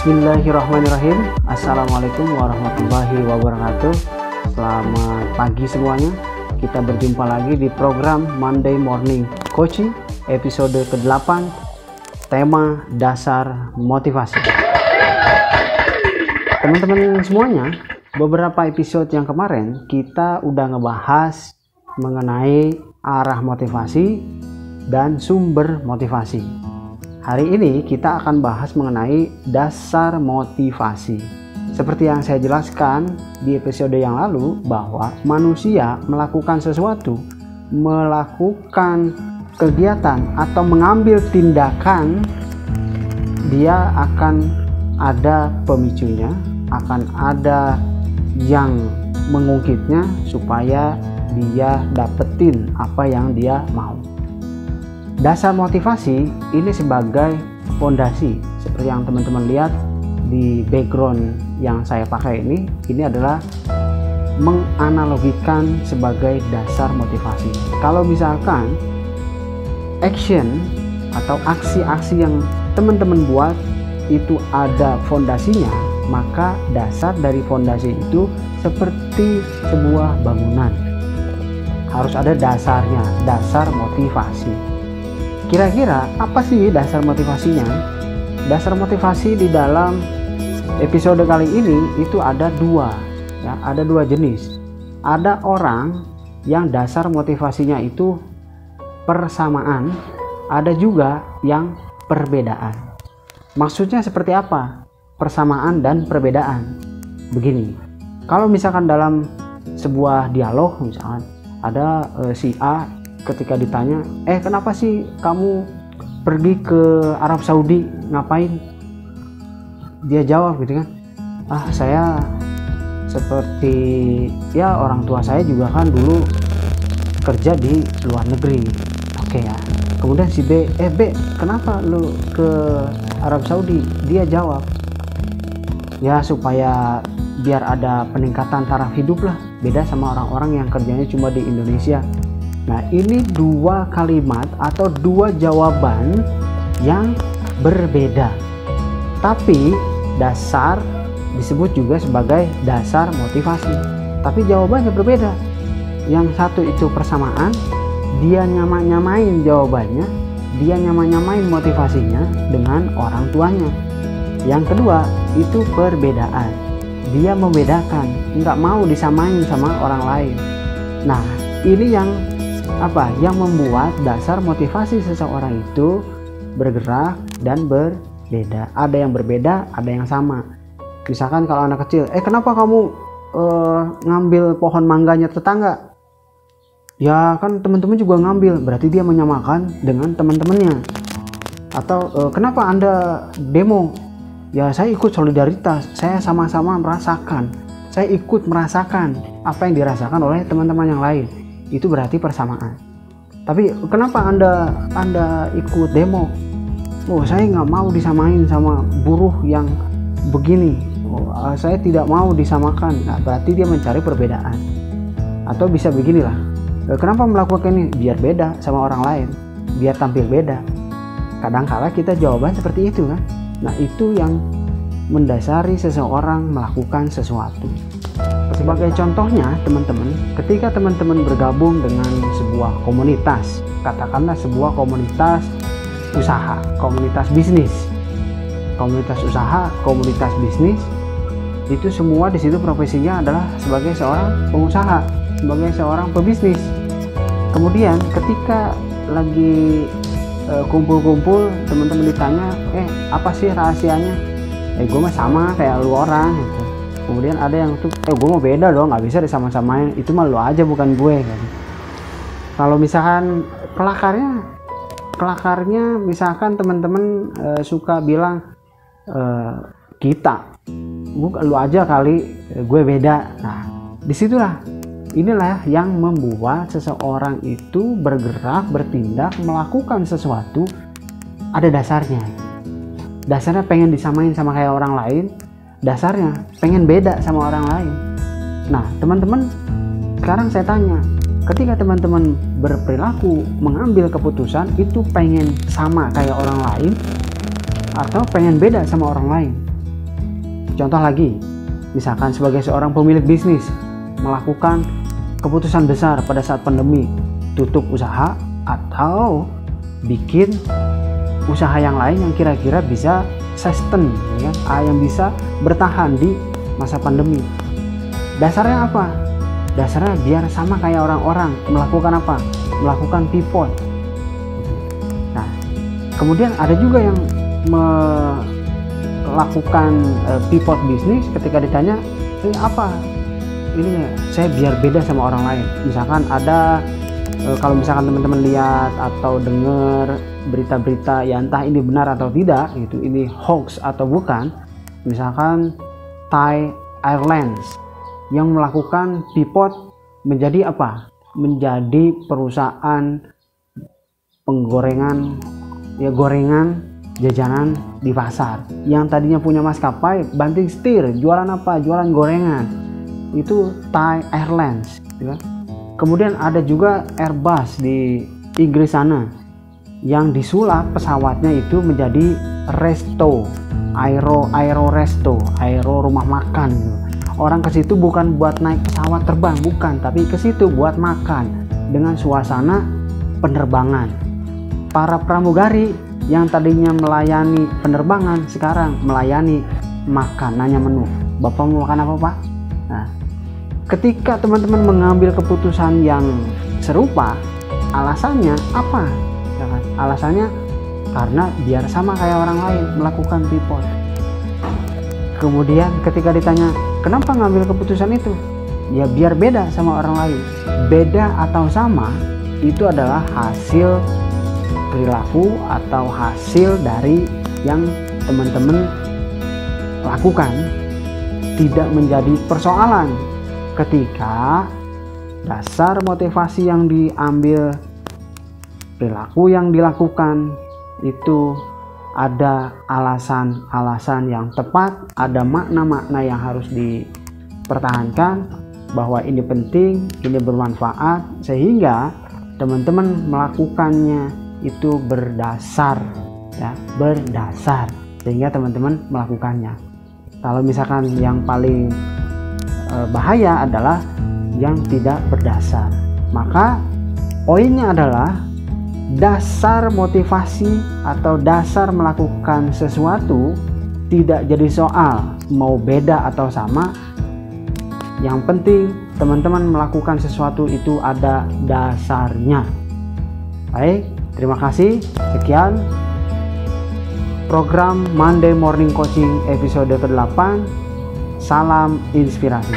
Bismillahirrahmanirrahim. Assalamualaikum warahmatullahi wabarakatuh. Selamat pagi semuanya. Kita berjumpa lagi di program Monday Morning Coaching Episode ke-8 Tema Dasar Motivasi. Teman-teman semuanya Beberapa episode yang kemarin Kita udah ngebahas Mengenai arah motivasi Dan sumber motivasi Hari ini kita akan bahas mengenai dasar motivasi. Seperti yang saya jelaskan di episode yang lalu bahwa manusia melakukan sesuatu, melakukan kegiatan atau mengambil tindakan dia akan ada pemicunya, akan ada yang mengungkitnya supaya dia dapetin apa yang dia mau. Dasar motivasi ini sebagai fondasi seperti yang teman-teman lihat di background yang saya pakai ini ini adalah menganalogikan sebagai dasar motivasi. Kalau misalkan action atau aksi-aksi yang teman-teman buat itu ada fondasinya, maka dasar dari fondasi itu seperti sebuah bangunan. Harus ada dasarnya, dasar motivasi. Kira-kira apa sih dasar motivasinya? Dasar motivasi di dalam episode kali ini itu ada dua, ya, ada dua jenis. Ada orang yang dasar motivasinya itu persamaan, ada juga yang perbedaan. Maksudnya seperti apa? Persamaan dan perbedaan. Begini, kalau misalkan dalam sebuah dialog misalkan ada e, si A ketika ditanya eh kenapa sih kamu pergi ke Arab Saudi? Ngapain? Dia jawab gitu kan ah saya seperti ya orang tua saya juga kan dulu kerja di luar negeri. Oke ya. Kemudian si B eh B kenapa lu ke Arab Saudi? Dia jawab ya supaya biar ada peningkatan taraf hidup lah. Beda sama orang-orang yang kerjanya cuma di Indonesia Nah, ini dua kalimat atau dua jawaban yang berbeda. Tapi dasar disebut juga sebagai dasar motivasi. Tapi jawabannya berbeda. Yang satu itu persamaan, dia nyama-nyamain jawabannya, dia nyama-nyamain motivasinya dengan orang tuanya. Yang kedua itu perbedaan. Dia membedakan, nggak mau disamain sama orang lain. Nah, ini yang apa yang membuat dasar motivasi seseorang itu bergerak dan berbeda? Ada yang berbeda ada yang sama. Misalkan kalau anak kecil eh kenapa kamu uh, ngambil pohon mangganya tetangga? Ya kan teman-teman juga ngambil berarti dia menyamakan dengan teman-temannya. Atau uh, kenapa anda demo? Ya saya ikut solidaritas saya sama-sama merasakan saya ikut merasakan apa yang dirasakan oleh teman-teman yang lain itu berarti persamaan. Tapi kenapa anda anda ikut demo? Oh saya nggak mau disamain sama buruh yang begini. Oh, ah, saya tidak mau disamakan. Nah, berarti dia mencari perbedaan. Atau bisa beginilah. Eh, kenapa melakukan ini? Biar beda sama orang lain. Biar tampil beda. Kadangkala kita jawaban seperti itu kan. Nah itu yang mendasari seseorang melakukan sesuatu sebagai contohnya, teman-teman, ketika teman-teman bergabung dengan sebuah komunitas, katakanlah sebuah komunitas usaha, komunitas bisnis, komunitas usaha, komunitas bisnis, itu semua di situ profesinya adalah sebagai seorang pengusaha, sebagai seorang pebisnis. Kemudian ketika lagi e, kumpul-kumpul, teman-teman ditanya, eh apa sih rahasianya? Eh gue mah sama kayak lu orang. Gitu kemudian ada yang tuh eh gue mau beda dong nggak bisa disama-samain. Itu mah lo aja bukan gue kan. Kalau misalkan kelakarnya kelakarnya misalkan teman-teman e, suka bilang e, kita bukan lu aja kali gue beda. Nah di situlah inilah yang membuat seseorang itu bergerak bertindak melakukan sesuatu ada dasarnya. Dasarnya pengen disamain sama kayak orang lain dasarnya pengen beda sama orang lain. Nah, teman-teman, sekarang saya tanya, ketika teman-teman berperilaku mengambil keputusan itu pengen sama kayak orang lain atau pengen beda sama orang lain? contoh lagi misalkan sebagai seorang pemilik bisnis melakukan keputusan besar pada saat pandemi tutup usaha atau bikin usaha yang lain yang kira-kira bisa sustain ya, yang bisa bertahan di masa pandemi. Dasarnya apa? Dasarnya biar sama kayak orang-orang melakukan apa? Melakukan pivot nah kemudian ada juga yang melakukan uh, pivot bisnis ketika ditanya ini apa? Ini saya biar beda sama orang lain. Misalkan ada uh, kalau misalkan teman-teman lihat atau dengar berita-berita ya entah ini benar atau tidak gitu ini hoax atau bukan. Misalkan Thai Airlines yang melakukan pivot menjadi apa? Menjadi perusahaan penggorengan ya gorengan jajanan di pasar. Yang tadinya punya maskapai banting setir jualan apa? Jualan gorengan. Itu Thai Airlines ya. kemudian ada juga Airbus di Inggris sana yang disulap pesawatnya itu menjadi resto aero aero resto aero rumah makan. Orang ke situ bukan buat naik pesawat terbang bukan tapi ke situ buat makan dengan suasana penerbangan. Para pramugari yang tadinya melayani penerbangan sekarang melayani makanannya menu. Bapak mau makan apa pak? Nah ketika teman-teman mengambil keputusan yang serupa alasannya apa? Alasannya karena biar sama kayak orang lain melakukan pivot kemudian ketika ditanya kenapa ngambil keputusan itu? Ya biar beda sama orang lain. Beda atau sama itu adalah hasil perilaku atau hasil dari yang teman-teman lakukan. Tidak menjadi persoalan ketika dasar motivasi yang diambil perilaku yang dilakukan itu ada alasan-alasan yang tepat, ada makna-makna yang harus dipertahankan bahwa ini penting, ini bermanfaat sehingga teman-teman melakukannya itu berdasar ya berdasar sehingga teman-teman melakukannya. Kalau misalkan yang paling e, bahaya adalah yang tidak berdasar. Maka poinnya adalah dasar motivasi atau dasar melakukan sesuatu tidak jadi soal mau beda atau sama yang penting teman-teman melakukan sesuatu itu ada dasarnya baik Terima kasih. Sekian program Monday Morning Coaching episode ke-8. Salam inspirasi.